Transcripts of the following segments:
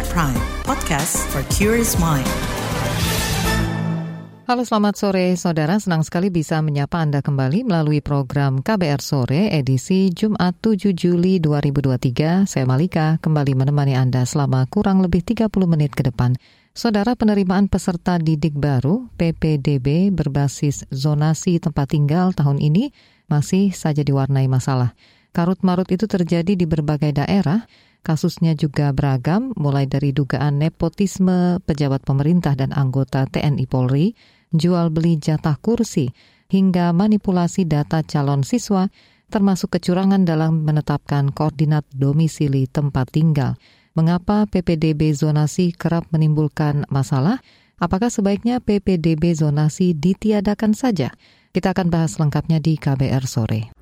KBR Prime, podcast for curious mind. Halo selamat sore saudara, senang sekali bisa menyapa Anda kembali melalui program KBR Sore edisi Jumat 7 Juli 2023. Saya Malika kembali menemani Anda selama kurang lebih 30 menit ke depan. Saudara penerimaan peserta didik baru PPDB berbasis zonasi tempat tinggal tahun ini masih saja diwarnai masalah. Karut-marut itu terjadi di berbagai daerah, Kasusnya juga beragam, mulai dari dugaan nepotisme pejabat pemerintah dan anggota TNI Polri, jual beli jatah kursi, hingga manipulasi data calon siswa, termasuk kecurangan dalam menetapkan koordinat domisili tempat tinggal. Mengapa PPDB zonasi kerap menimbulkan masalah? Apakah sebaiknya PPDB zonasi ditiadakan saja? Kita akan bahas lengkapnya di KBR sore.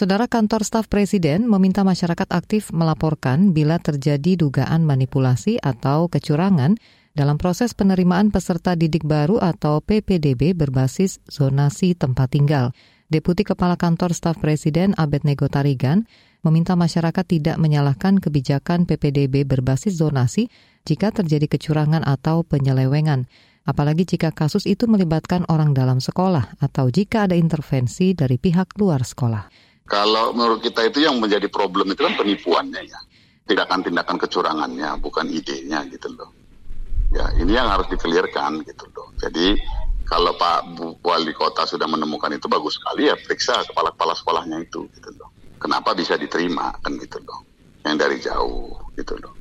Saudara kantor staf presiden meminta masyarakat aktif melaporkan bila terjadi dugaan manipulasi atau kecurangan dalam proses penerimaan peserta didik baru atau PPDB berbasis zonasi tempat tinggal. Deputi Kepala Kantor Staf Presiden Abed Nego Tarigan meminta masyarakat tidak menyalahkan kebijakan PPDB berbasis zonasi jika terjadi kecurangan atau penyelewengan, apalagi jika kasus itu melibatkan orang dalam sekolah atau jika ada intervensi dari pihak luar sekolah. Kalau menurut kita itu yang menjadi problem itu kan penipuannya ya. Tindakan-tindakan kecurangannya, bukan idenya gitu loh. Ya, ini yang harus dikelirkan gitu loh. Jadi kalau Pak Wali Kota sudah menemukan itu bagus sekali ya periksa kepala-kepala sekolahnya itu gitu loh. Kenapa bisa diterima kan gitu loh. Yang dari jauh gitu loh.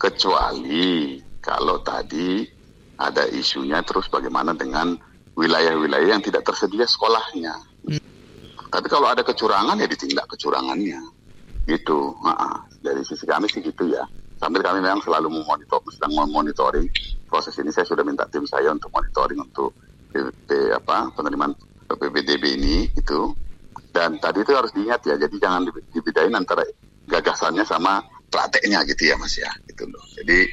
Kecuali kalau tadi ada isunya terus bagaimana dengan wilayah-wilayah yang tidak tersedia sekolahnya. Tapi kalau ada kecurangan ya ditindak kecurangannya. Gitu. Nah, dari sisi kami sih gitu ya. Sambil kami memang selalu memonitor, sedang memonitoring proses ini. Saya sudah minta tim saya untuk monitoring untuk apa penerimaan PPDB ini itu. Dan tadi itu harus diingat ya, jadi jangan dibedain antara gagasannya sama prakteknya gitu ya mas ya, gitu loh. Jadi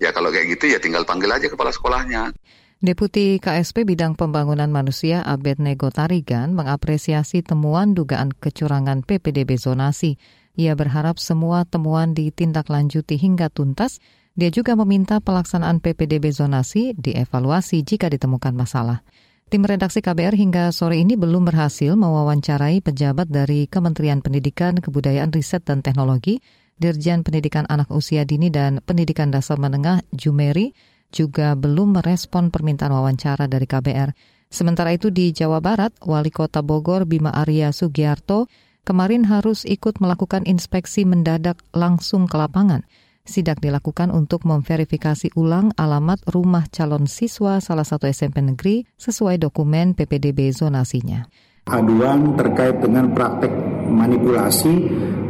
ya kalau kayak gitu ya tinggal panggil aja kepala sekolahnya. Deputi KSP Bidang Pembangunan Manusia Abed Nego Tarigan mengapresiasi temuan dugaan kecurangan PPDB zonasi. Ia berharap semua temuan ditindaklanjuti hingga tuntas. Dia juga meminta pelaksanaan PPDB zonasi dievaluasi jika ditemukan masalah. Tim redaksi KBR hingga sore ini belum berhasil mewawancarai pejabat dari Kementerian Pendidikan, Kebudayaan, Riset, dan Teknologi, Dirjen Pendidikan Anak Usia Dini dan Pendidikan Dasar Menengah, Jumeri, juga belum merespon permintaan wawancara dari KBR. Sementara itu di Jawa Barat, Wali Kota Bogor Bima Arya Sugiarto kemarin harus ikut melakukan inspeksi mendadak langsung ke lapangan. Sidak dilakukan untuk memverifikasi ulang alamat rumah calon siswa salah satu SMP negeri sesuai dokumen PPDB zonasinya. Aduan terkait dengan praktek manipulasi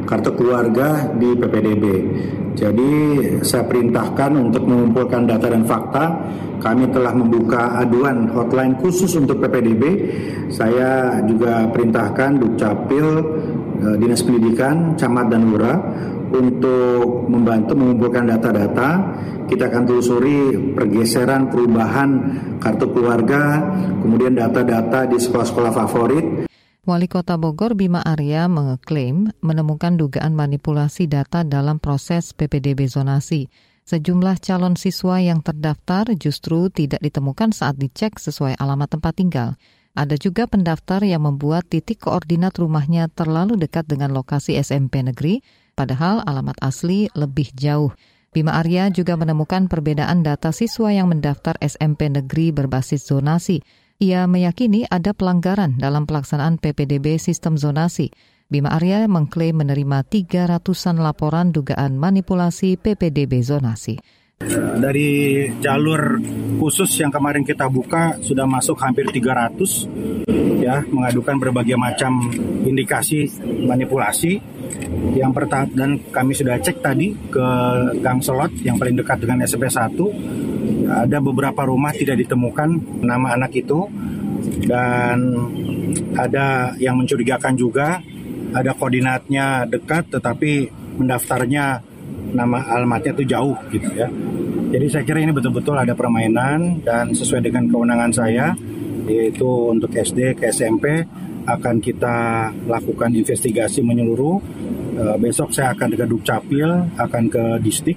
kartu keluarga di PPDB. Jadi saya perintahkan untuk mengumpulkan data dan fakta. Kami telah membuka aduan hotline khusus untuk PPDB. Saya juga perintahkan Dukcapil, eh, Dinas Pendidikan, Camat dan Lurah untuk membantu mengumpulkan data-data. Kita akan telusuri pergeseran perubahan kartu keluarga, kemudian data-data di sekolah-sekolah favorit Wali Kota Bogor Bima Arya mengeklaim menemukan dugaan manipulasi data dalam proses PPDB zonasi. Sejumlah calon siswa yang terdaftar justru tidak ditemukan saat dicek sesuai alamat tempat tinggal. Ada juga pendaftar yang membuat titik koordinat rumahnya terlalu dekat dengan lokasi SMP negeri, padahal alamat asli lebih jauh. Bima Arya juga menemukan perbedaan data siswa yang mendaftar SMP negeri berbasis zonasi ia meyakini ada pelanggaran dalam pelaksanaan PPDB sistem zonasi. Bima Arya mengklaim menerima 300-an laporan dugaan manipulasi PPDB zonasi. Dari jalur khusus yang kemarin kita buka sudah masuk hampir 300 ya mengadukan berbagai macam indikasi manipulasi. Yang pertama dan kami sudah cek tadi ke Gang Selot yang paling dekat dengan SMP 1 ada beberapa rumah tidak ditemukan nama anak itu dan ada yang mencurigakan juga ada koordinatnya dekat tetapi mendaftarnya nama alamatnya itu jauh gitu ya. Jadi saya kira ini betul-betul ada permainan dan sesuai dengan kewenangan saya yaitu untuk SD ke SMP akan kita lakukan investigasi menyeluruh. Uh, besok saya akan ke Dukcapil, akan ke Distik.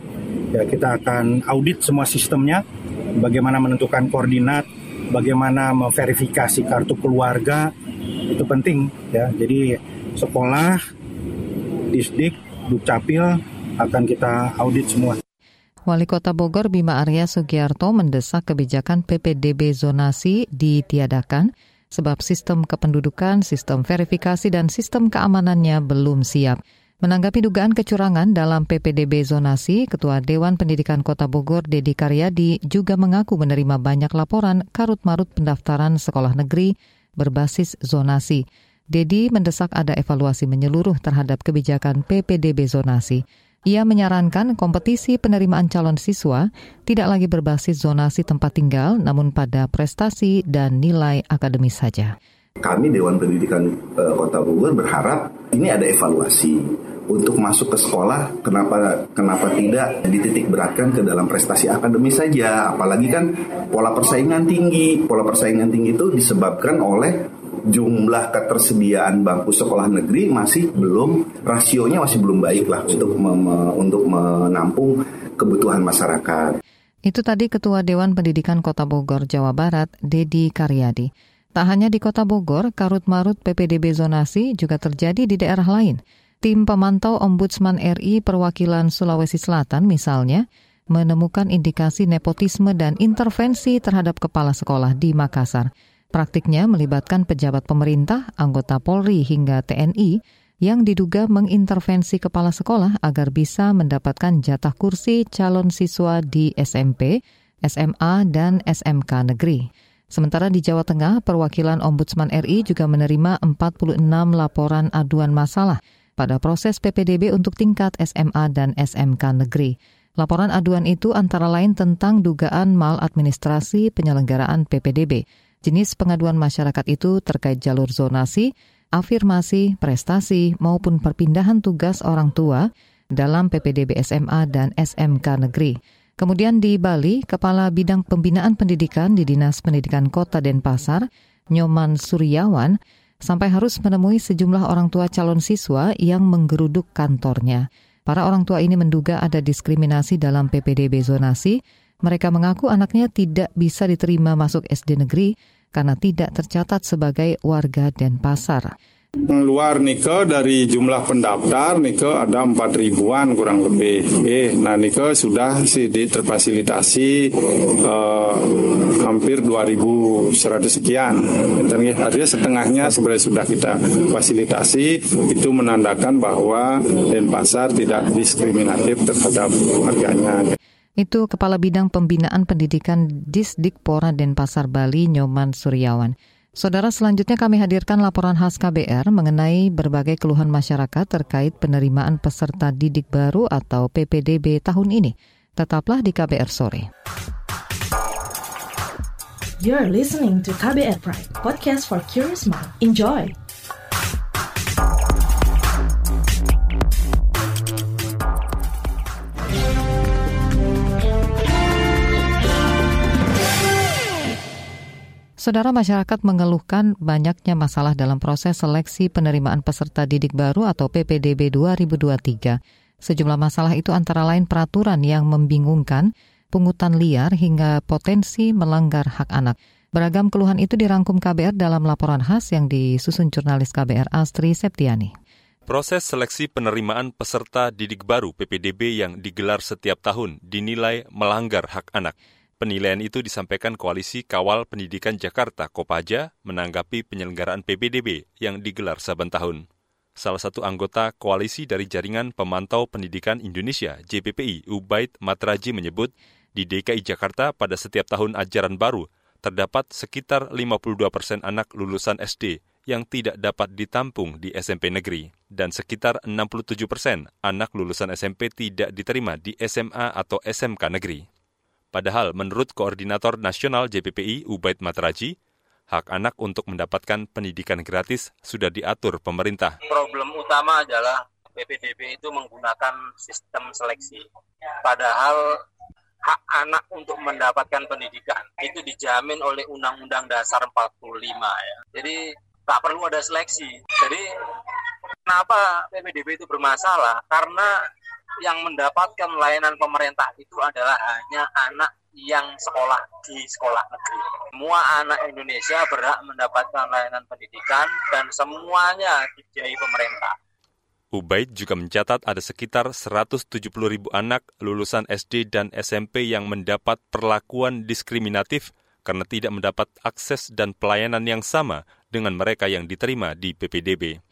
Ya, kita akan audit semua sistemnya, bagaimana menentukan koordinat, bagaimana memverifikasi kartu keluarga, itu penting ya. Jadi sekolah, Disdik, Dukcapil akan kita audit semua. Wali Kota Bogor Bima Arya Sugiarto mendesak kebijakan PPDB zonasi ditiadakan sebab sistem kependudukan, sistem verifikasi, dan sistem keamanannya belum siap. Menanggapi dugaan kecurangan dalam PPDB zonasi, Ketua Dewan Pendidikan Kota Bogor Dedi Karyadi juga mengaku menerima banyak laporan karut-marut pendaftaran sekolah negeri berbasis zonasi. Dedi mendesak ada evaluasi menyeluruh terhadap kebijakan PPDB zonasi. Ia menyarankan kompetisi penerimaan calon siswa tidak lagi berbasis zonasi tempat tinggal, namun pada prestasi dan nilai akademis saja. Kami Dewan Pendidikan uh, Kota Bogor berharap ini ada evaluasi untuk masuk ke sekolah. Kenapa kenapa tidak dititik beratkan ke dalam prestasi akademis saja? Apalagi kan pola persaingan tinggi. Pola persaingan tinggi itu disebabkan oleh jumlah ketersediaan bangku sekolah negeri masih belum rasionya masih belum baik lah untuk me, untuk menampung kebutuhan masyarakat. Itu tadi Ketua Dewan Pendidikan Kota Bogor, Jawa Barat, Dedi Karyadi. Tak hanya di Kota Bogor, karut-marut PPDB zonasi juga terjadi di daerah lain. Tim pemantau Ombudsman RI perwakilan Sulawesi Selatan misalnya menemukan indikasi nepotisme dan intervensi terhadap kepala sekolah di Makassar. Praktiknya melibatkan pejabat pemerintah, anggota Polri hingga TNI yang diduga mengintervensi kepala sekolah agar bisa mendapatkan jatah kursi calon siswa di SMP, SMA, dan SMK negeri. Sementara di Jawa Tengah, perwakilan Ombudsman RI juga menerima 46 laporan aduan masalah pada proses PPDB untuk tingkat SMA dan SMK negeri. Laporan aduan itu antara lain tentang dugaan maladministrasi penyelenggaraan PPDB, Jenis pengaduan masyarakat itu terkait jalur zonasi, afirmasi, prestasi, maupun perpindahan tugas orang tua dalam PPDB SMA dan SMK negeri. Kemudian di Bali, Kepala Bidang Pembinaan Pendidikan di Dinas Pendidikan Kota Denpasar, Nyoman Suryawan, sampai harus menemui sejumlah orang tua calon siswa yang menggeruduk kantornya. Para orang tua ini menduga ada diskriminasi dalam PPDB zonasi, mereka mengaku anaknya tidak bisa diterima masuk SD negeri karena tidak tercatat sebagai warga Denpasar. Luar Nike dari jumlah pendaftar Nike ada 4 ribuan kurang lebih. Eh, nah Nike sudah sih terfasilitasi eh, hampir 2.100 sekian. Artinya setengahnya sebenarnya sudah kita fasilitasi. Itu menandakan bahwa Denpasar tidak diskriminatif terhadap warganya. Itu Kepala Bidang Pembinaan Pendidikan Disdikpora Denpasar Bali Nyoman Suryawan. Saudara selanjutnya kami hadirkan laporan khas KBR mengenai berbagai keluhan masyarakat terkait penerimaan peserta didik baru atau PPDB tahun ini. Tetaplah di KBR sore. You're listening to KBR Pride, podcast for curious mind. Enjoy. Saudara masyarakat mengeluhkan banyaknya masalah dalam proses seleksi penerimaan peserta didik baru atau PPDB 2023. Sejumlah masalah itu antara lain peraturan yang membingungkan, pungutan liar hingga potensi melanggar hak anak. Beragam keluhan itu dirangkum KBR dalam laporan khas yang disusun jurnalis KBR Astri Septiani. Proses seleksi penerimaan peserta didik baru PPDB yang digelar setiap tahun dinilai melanggar hak anak. Penilaian itu disampaikan Koalisi Kawal Pendidikan Jakarta Kopaja menanggapi penyelenggaraan PPDB yang digelar saban tahun. Salah satu anggota koalisi dari Jaringan Pemantau Pendidikan Indonesia JPPI Ubaid Matraji menyebut di DKI Jakarta pada setiap tahun ajaran baru terdapat sekitar 52 persen anak lulusan SD yang tidak dapat ditampung di SMP negeri dan sekitar 67 persen anak lulusan SMP tidak diterima di SMA atau SMK negeri. Padahal menurut Koordinator Nasional JPPI Ubaid Matraji, hak anak untuk mendapatkan pendidikan gratis sudah diatur pemerintah. Problem utama adalah PPDB itu menggunakan sistem seleksi. Padahal hak anak untuk mendapatkan pendidikan itu dijamin oleh Undang-Undang Dasar 45 ya. Jadi tak perlu ada seleksi. Jadi kenapa PPDB itu bermasalah? Karena yang mendapatkan layanan pemerintah itu adalah hanya anak yang sekolah di sekolah negeri. Semua anak Indonesia berhak mendapatkan layanan pendidikan dan semuanya dibiayai pemerintah. Ubaid juga mencatat ada sekitar 170 ribu anak lulusan SD dan SMP yang mendapat perlakuan diskriminatif karena tidak mendapat akses dan pelayanan yang sama dengan mereka yang diterima di PPDB.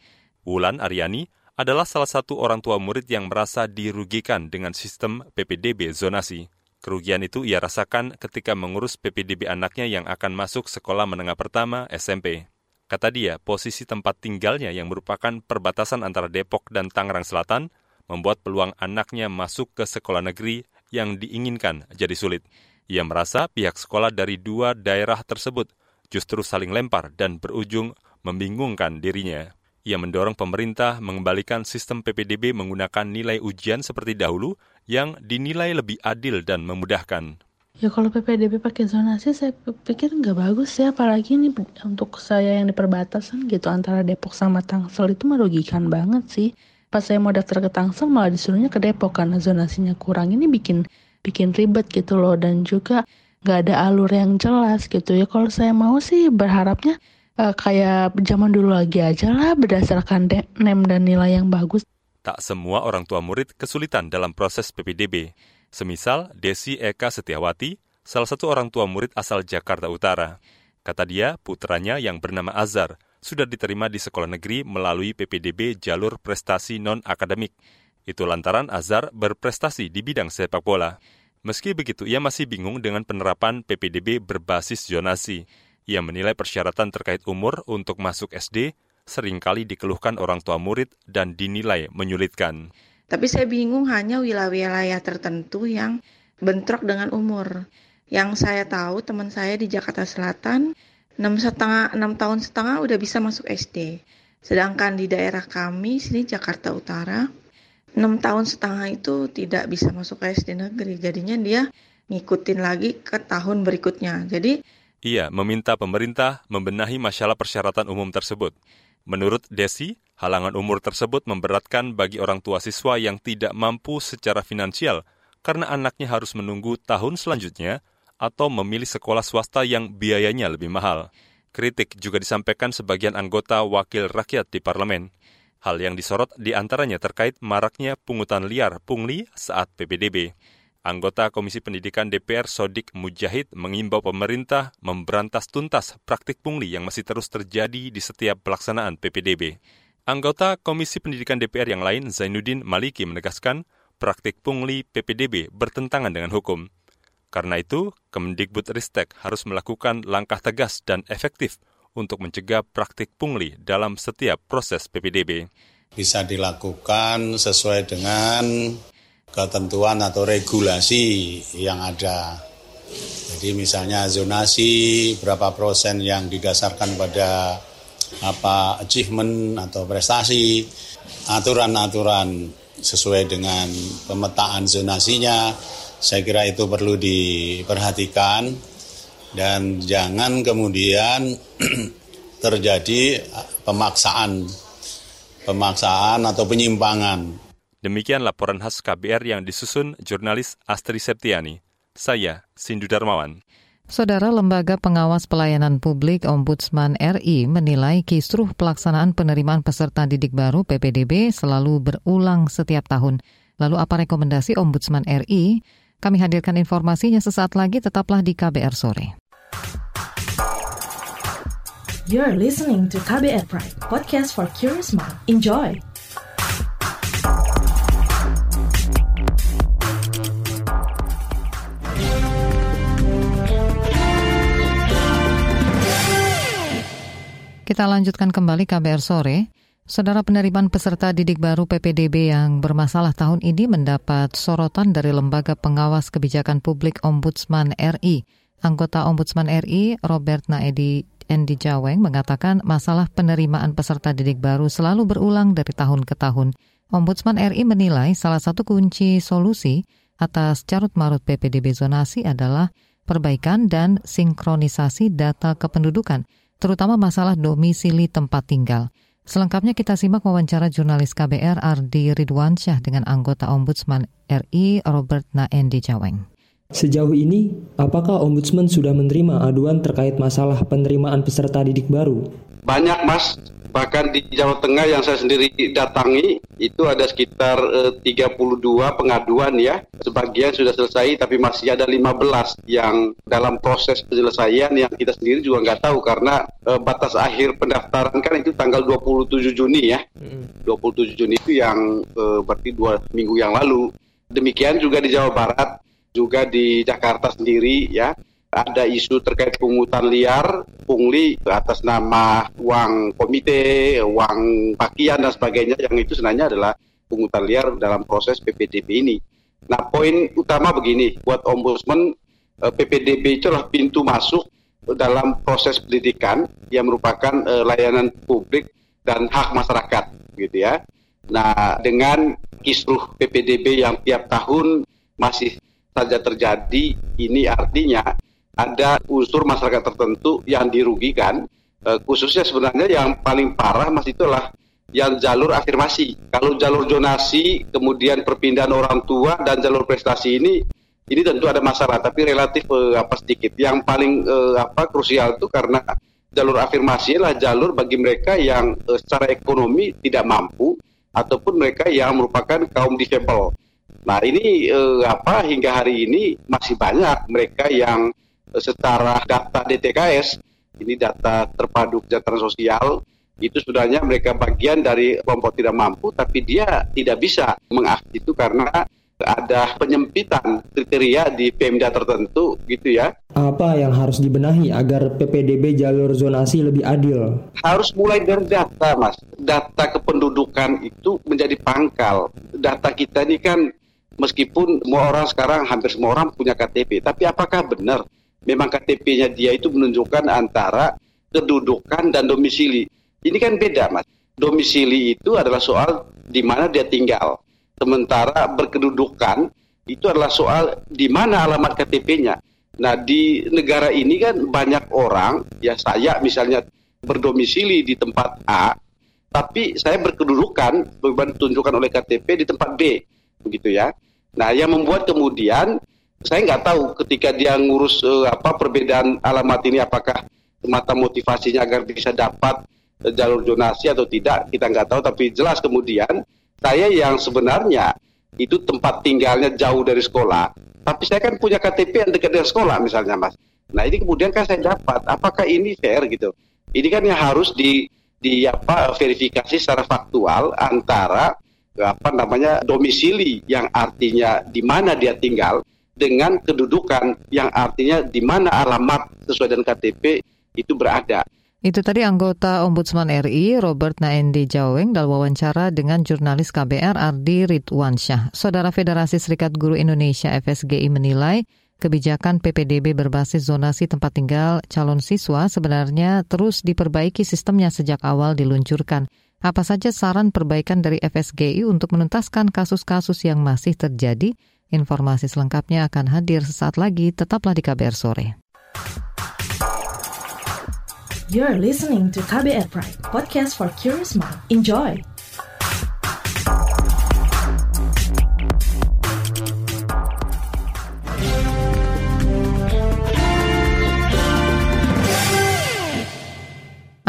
Wulan Aryani adalah salah satu orang tua murid yang merasa dirugikan dengan sistem PPDB zonasi. Kerugian itu ia rasakan ketika mengurus PPDB anaknya yang akan masuk sekolah menengah pertama SMP. Kata dia, posisi tempat tinggalnya yang merupakan perbatasan antara Depok dan Tangerang Selatan membuat peluang anaknya masuk ke sekolah negeri yang diinginkan jadi sulit. Ia merasa pihak sekolah dari dua daerah tersebut justru saling lempar dan berujung membingungkan dirinya. Ia mendorong pemerintah mengembalikan sistem PPDB menggunakan nilai ujian seperti dahulu yang dinilai lebih adil dan memudahkan. Ya kalau PPDB pakai zonasi saya pikir nggak bagus ya apalagi ini untuk saya yang di perbatasan gitu antara Depok sama Tangsel itu merugikan banget sih. Pas saya mau daftar ke Tangsel malah disuruhnya ke Depok karena zonasinya kurang ini bikin bikin ribet gitu loh dan juga nggak ada alur yang jelas gitu ya. Kalau saya mau sih berharapnya uh, kayak zaman dulu lagi aja lah berdasarkan nem dan nilai yang bagus. Tak semua orang tua murid kesulitan dalam proses PPDB. Semisal Desi Eka Setiawati, salah satu orang tua murid asal Jakarta Utara. Kata dia, putranya yang bernama Azhar sudah diterima di sekolah negeri melalui PPDB jalur prestasi non-akademik. Itu lantaran Azhar berprestasi di bidang sepak bola. Meski begitu, ia masih bingung dengan penerapan PPDB berbasis zonasi. Ia menilai persyaratan terkait umur untuk masuk SD sering kali dikeluhkan orang tua murid dan dinilai menyulitkan. Tapi saya bingung hanya wilayah-wilayah tertentu yang bentrok dengan umur. Yang saya tahu teman saya di Jakarta Selatan 6 setengah 6 tahun setengah udah bisa masuk SD. Sedangkan di daerah kami sini Jakarta Utara 6 tahun setengah itu tidak bisa masuk SD negeri. Jadinya dia ngikutin lagi ke tahun berikutnya. Jadi ia meminta pemerintah membenahi masalah persyaratan umum tersebut. Menurut Desi, halangan umur tersebut memberatkan bagi orang tua siswa yang tidak mampu secara finansial karena anaknya harus menunggu tahun selanjutnya atau memilih sekolah swasta yang biayanya lebih mahal. Kritik juga disampaikan sebagian anggota wakil rakyat di parlemen. Hal yang disorot di antaranya terkait maraknya pungutan liar pungli saat PPDB. Anggota Komisi Pendidikan DPR Sodik Mujahid mengimbau pemerintah memberantas tuntas praktik pungli yang masih terus terjadi di setiap pelaksanaan PPDB. Anggota Komisi Pendidikan DPR yang lain, Zainuddin Maliki, menegaskan praktik pungli PPDB bertentangan dengan hukum. Karena itu, Kemendikbud Ristek harus melakukan langkah tegas dan efektif untuk mencegah praktik pungli dalam setiap proses PPDB. Bisa dilakukan sesuai dengan ketentuan atau regulasi yang ada. Jadi misalnya zonasi berapa persen yang didasarkan pada apa achievement atau prestasi, aturan-aturan sesuai dengan pemetaan zonasinya, saya kira itu perlu diperhatikan dan jangan kemudian terjadi pemaksaan pemaksaan atau penyimpangan Demikian laporan khas KBR yang disusun jurnalis Astri Septiani. Saya, Sindu Darmawan. Saudara Lembaga Pengawas Pelayanan Publik Ombudsman RI menilai kisruh pelaksanaan penerimaan peserta didik baru PPDB selalu berulang setiap tahun. Lalu apa rekomendasi Ombudsman RI? Kami hadirkan informasinya sesaat lagi, tetaplah di KBR Sore. You're listening to KBR Pride, podcast for curious mind. Enjoy! Kita lanjutkan kembali KBR sore. Saudara penerimaan peserta didik baru PPDB yang bermasalah tahun ini mendapat sorotan dari Lembaga Pengawas Kebijakan Publik Ombudsman RI. Anggota Ombudsman RI, Robert Naedi Endi Jaweng, mengatakan masalah penerimaan peserta didik baru selalu berulang dari tahun ke tahun. Ombudsman RI menilai salah satu kunci solusi atas carut-marut PPDB zonasi adalah perbaikan dan sinkronisasi data kependudukan terutama masalah domisili tempat tinggal. Selengkapnya kita simak wawancara jurnalis KBR Ardi Ridwansyah dengan anggota Ombudsman RI Robert Naendi Jaweng. Sejauh ini, apakah Ombudsman sudah menerima aduan terkait masalah penerimaan peserta didik baru? Banyak, Mas bahkan di Jawa Tengah yang saya sendiri datangi itu ada sekitar eh, 32 pengaduan ya. Sebagian sudah selesai tapi masih ada 15 yang dalam proses penyelesaian yang kita sendiri juga nggak tahu karena eh, batas akhir pendaftaran kan itu tanggal 27 Juni ya. 27 Juni itu yang eh, berarti dua minggu yang lalu. Demikian juga di Jawa Barat juga di Jakarta sendiri ya ada isu terkait pungutan liar, pungli atas nama uang komite, uang pakaian dan sebagainya yang itu sebenarnya adalah pungutan liar dalam proses PPDB ini. Nah, poin utama begini, buat ombudsman eh, PPDB itu adalah pintu masuk dalam proses pendidikan yang merupakan uh, layanan publik dan hak masyarakat, gitu ya. Nah, dengan kisruh PPDB yang tiap tahun masih saja terjadi, ini artinya ada unsur masyarakat tertentu yang dirugikan, uh, khususnya sebenarnya yang paling parah mas itulah yang jalur afirmasi. Kalau jalur zonasi, kemudian perpindahan orang tua dan jalur prestasi ini, ini tentu ada masalah, tapi relatif uh, apa sedikit. Yang paling uh, apa krusial itu karena jalur afirmasi adalah jalur bagi mereka yang uh, secara ekonomi tidak mampu ataupun mereka yang merupakan kaum difabel. Nah ini uh, apa hingga hari ini masih banyak mereka yang secara data DTKS, ini data terpadu kesejahteraan sosial, itu sebenarnya mereka bagian dari kelompok tidak mampu, tapi dia tidak bisa mengakses itu karena ada penyempitan kriteria di Pemda tertentu gitu ya. Apa yang harus dibenahi agar PPDB jalur zonasi lebih adil? Harus mulai dari data, Mas. Data kependudukan itu menjadi pangkal. Data kita ini kan meskipun semua orang sekarang hampir semua orang punya KTP, tapi apakah benar memang KTP-nya dia itu menunjukkan antara kedudukan dan domisili. Ini kan beda, Mas. Domisili itu adalah soal di mana dia tinggal. Sementara berkedudukan itu adalah soal di mana alamat KTP-nya. Nah, di negara ini kan banyak orang, ya saya misalnya berdomisili di tempat A, tapi saya berkedudukan beban ditunjukkan oleh KTP di tempat B, begitu ya. Nah, yang membuat kemudian saya nggak tahu ketika dia ngurus uh, apa perbedaan alamat ini apakah semata motivasinya agar bisa dapat uh, jalur zonasi atau tidak kita nggak tahu. Tapi jelas kemudian saya yang sebenarnya itu tempat tinggalnya jauh dari sekolah. Tapi saya kan punya KTP yang dekat dengan sekolah misalnya mas. Nah ini kemudian kan saya dapat apakah ini fair gitu? Ini kan yang harus di di apa verifikasi secara faktual antara apa namanya domisili yang artinya di mana dia tinggal dengan kedudukan yang artinya di mana alamat sesuai dengan KTP itu berada. Itu tadi anggota Ombudsman RI Robert Naendi Jaweng dalam wawancara dengan jurnalis KBR Ardi Ridwansyah. Saudara Federasi Serikat Guru Indonesia FSGI menilai kebijakan PPDB berbasis zonasi tempat tinggal calon siswa sebenarnya terus diperbaiki sistemnya sejak awal diluncurkan. Apa saja saran perbaikan dari FSGI untuk menuntaskan kasus-kasus yang masih terjadi Informasi selengkapnya akan hadir sesaat lagi, tetaplah di KBR Sore. You're listening to KBR Pride, podcast for curious mind. Enjoy!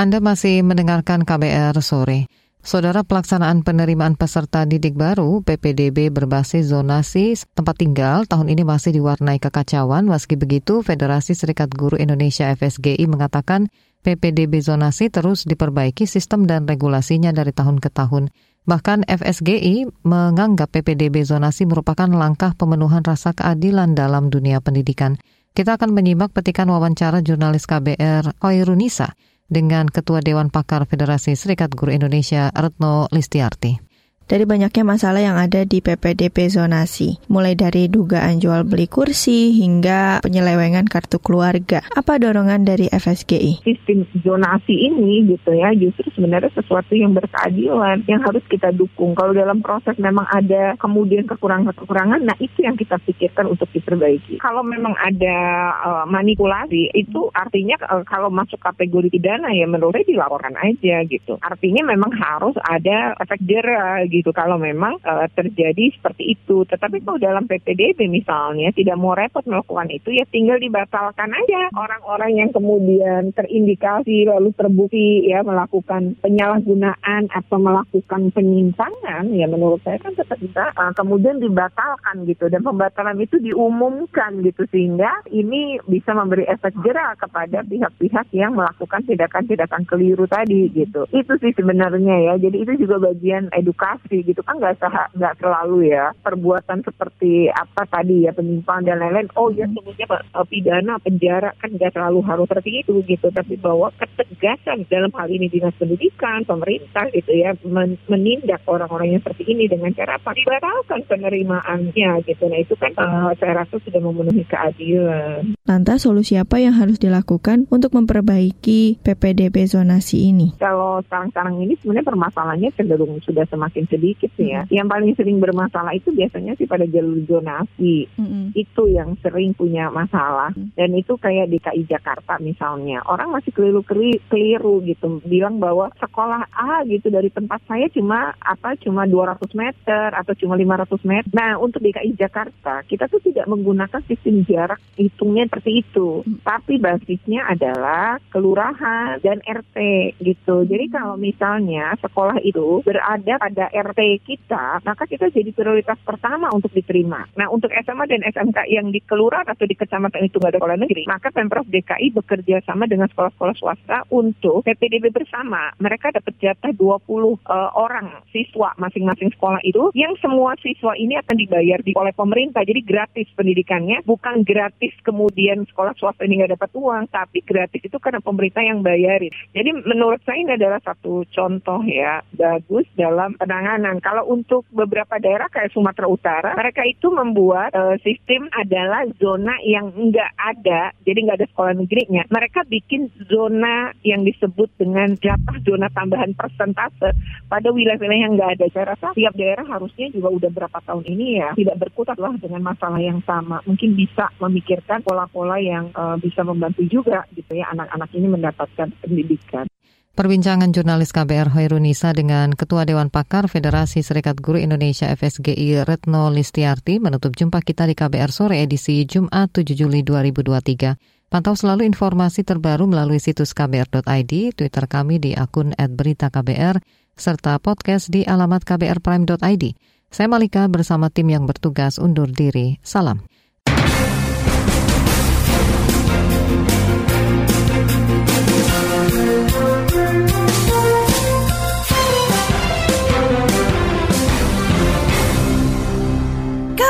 Anda masih mendengarkan KBR sore. Saudara pelaksanaan penerimaan peserta didik baru PPDB berbasis zonasi tempat tinggal tahun ini masih diwarnai kekacauan. Meski begitu, Federasi Serikat Guru Indonesia FSGI mengatakan PPDB zonasi terus diperbaiki sistem dan regulasinya dari tahun ke tahun. Bahkan FSGI menganggap PPDB zonasi merupakan langkah pemenuhan rasa keadilan dalam dunia pendidikan. Kita akan menyimak petikan wawancara jurnalis KBR Koirunisa dengan Ketua Dewan Pakar Federasi Serikat Guru Indonesia Retno Listiarti. Dari banyaknya masalah yang ada di PPDB zonasi, mulai dari dugaan jual beli kursi hingga penyelewengan kartu keluarga. Apa dorongan dari FSGI? Sistem zonasi ini gitu ya, justru sebenarnya sesuatu yang berkeadilan yang harus kita dukung. Kalau dalam proses memang ada kemudian kekurangan-kekurangan, nah itu yang kita pikirkan untuk diperbaiki. Kalau memang ada uh, manipulasi, itu artinya uh, kalau masuk kategori pidana ya menurut saya dilaporkan aja gitu. Artinya memang harus ada efek jerah gitu gitu kalau memang uh, terjadi seperti itu. Tetapi kalau dalam PPDB misalnya tidak mau repot melakukan itu ya tinggal dibatalkan aja orang-orang yang kemudian terindikasi lalu terbukti ya melakukan penyalahgunaan atau melakukan penyimpangan ya menurut saya kan tetap bisa uh, kemudian dibatalkan gitu dan pembatalan itu diumumkan gitu sehingga ini bisa memberi efek jerah kepada pihak-pihak yang melakukan tindakan-tindakan keliru tadi gitu. Itu sih sebenarnya ya. Jadi itu juga bagian edukasi korupsi gitu kan nggak nggak selalu ya perbuatan seperti apa tadi ya penyimpangan dan lain-lain. Oh ya sebenarnya eh, pidana penjara kan nggak selalu harus seperti itu gitu. Tapi bahwa ketegasan dalam hal ini dinas pendidikan pemerintah gitu ya men menindak orang-orang yang seperti ini dengan cara apa? Dibatalkan penerimaannya gitu. Nah itu kan uh, saya rasa sudah memenuhi keadilan. Lantas solusi apa yang harus dilakukan untuk memperbaiki PPDB zonasi ini? Kalau sekarang-sekarang ini sebenarnya permasalahannya cenderung sudah semakin sedikit sih ya. Hmm. Yang paling sering bermasalah itu biasanya sih pada jalur zonasi. Hmm. Itu yang sering punya masalah. Hmm. Dan itu kayak di KI Jakarta misalnya. Orang masih keliru keliru gitu bilang bahwa sekolah A gitu dari tempat saya cuma apa cuma 200 meter atau cuma 500 meter. Nah, untuk DKI Jakarta kita tuh tidak menggunakan sistem jarak hitungnya seperti itu. Hmm. Tapi basisnya adalah kelurahan dan RT gitu. Jadi hmm. kalau misalnya sekolah itu berada pada RT RT kita, maka kita jadi prioritas pertama untuk diterima. Nah, untuk SMA dan SMK yang di kelurahan atau di kecamatan itu nggak ada sekolah negeri, maka Pemprov DKI bekerja sama dengan sekolah-sekolah swasta untuk PPDB bersama. Mereka dapat jatah 20 uh, eh, orang siswa masing-masing sekolah itu, yang semua siswa ini akan dibayar di, oleh pemerintah. Jadi gratis pendidikannya, bukan gratis kemudian sekolah swasta ini nggak dapat uang, tapi gratis itu karena pemerintah yang bayarin. Jadi menurut saya ini adalah satu contoh ya bagus dalam penanganan penanganan. Kalau untuk beberapa daerah kayak Sumatera Utara, mereka itu membuat uh, sistem adalah zona yang enggak ada, jadi nggak ada sekolah negerinya. Mereka bikin zona yang disebut dengan jatah zona tambahan persentase pada wilayah-wilayah yang nggak ada. Saya rasa tiap daerah harusnya juga udah berapa tahun ini ya tidak berkutat lah dengan masalah yang sama. Mungkin bisa memikirkan pola-pola yang uh, bisa membantu juga gitu ya anak-anak ini mendapatkan pendidikan. Perbincangan jurnalis KBR Hoirunisa dengan Ketua Dewan Pakar Federasi Serikat Guru Indonesia FSGI Retno Listiarti menutup jumpa kita di KBR Sore edisi Jumat 7 Juli 2023. Pantau selalu informasi terbaru melalui situs kbr.id, Twitter kami di akun @beritaKBR, serta podcast di alamat kbrprime.id. Saya Malika bersama tim yang bertugas undur diri. Salam.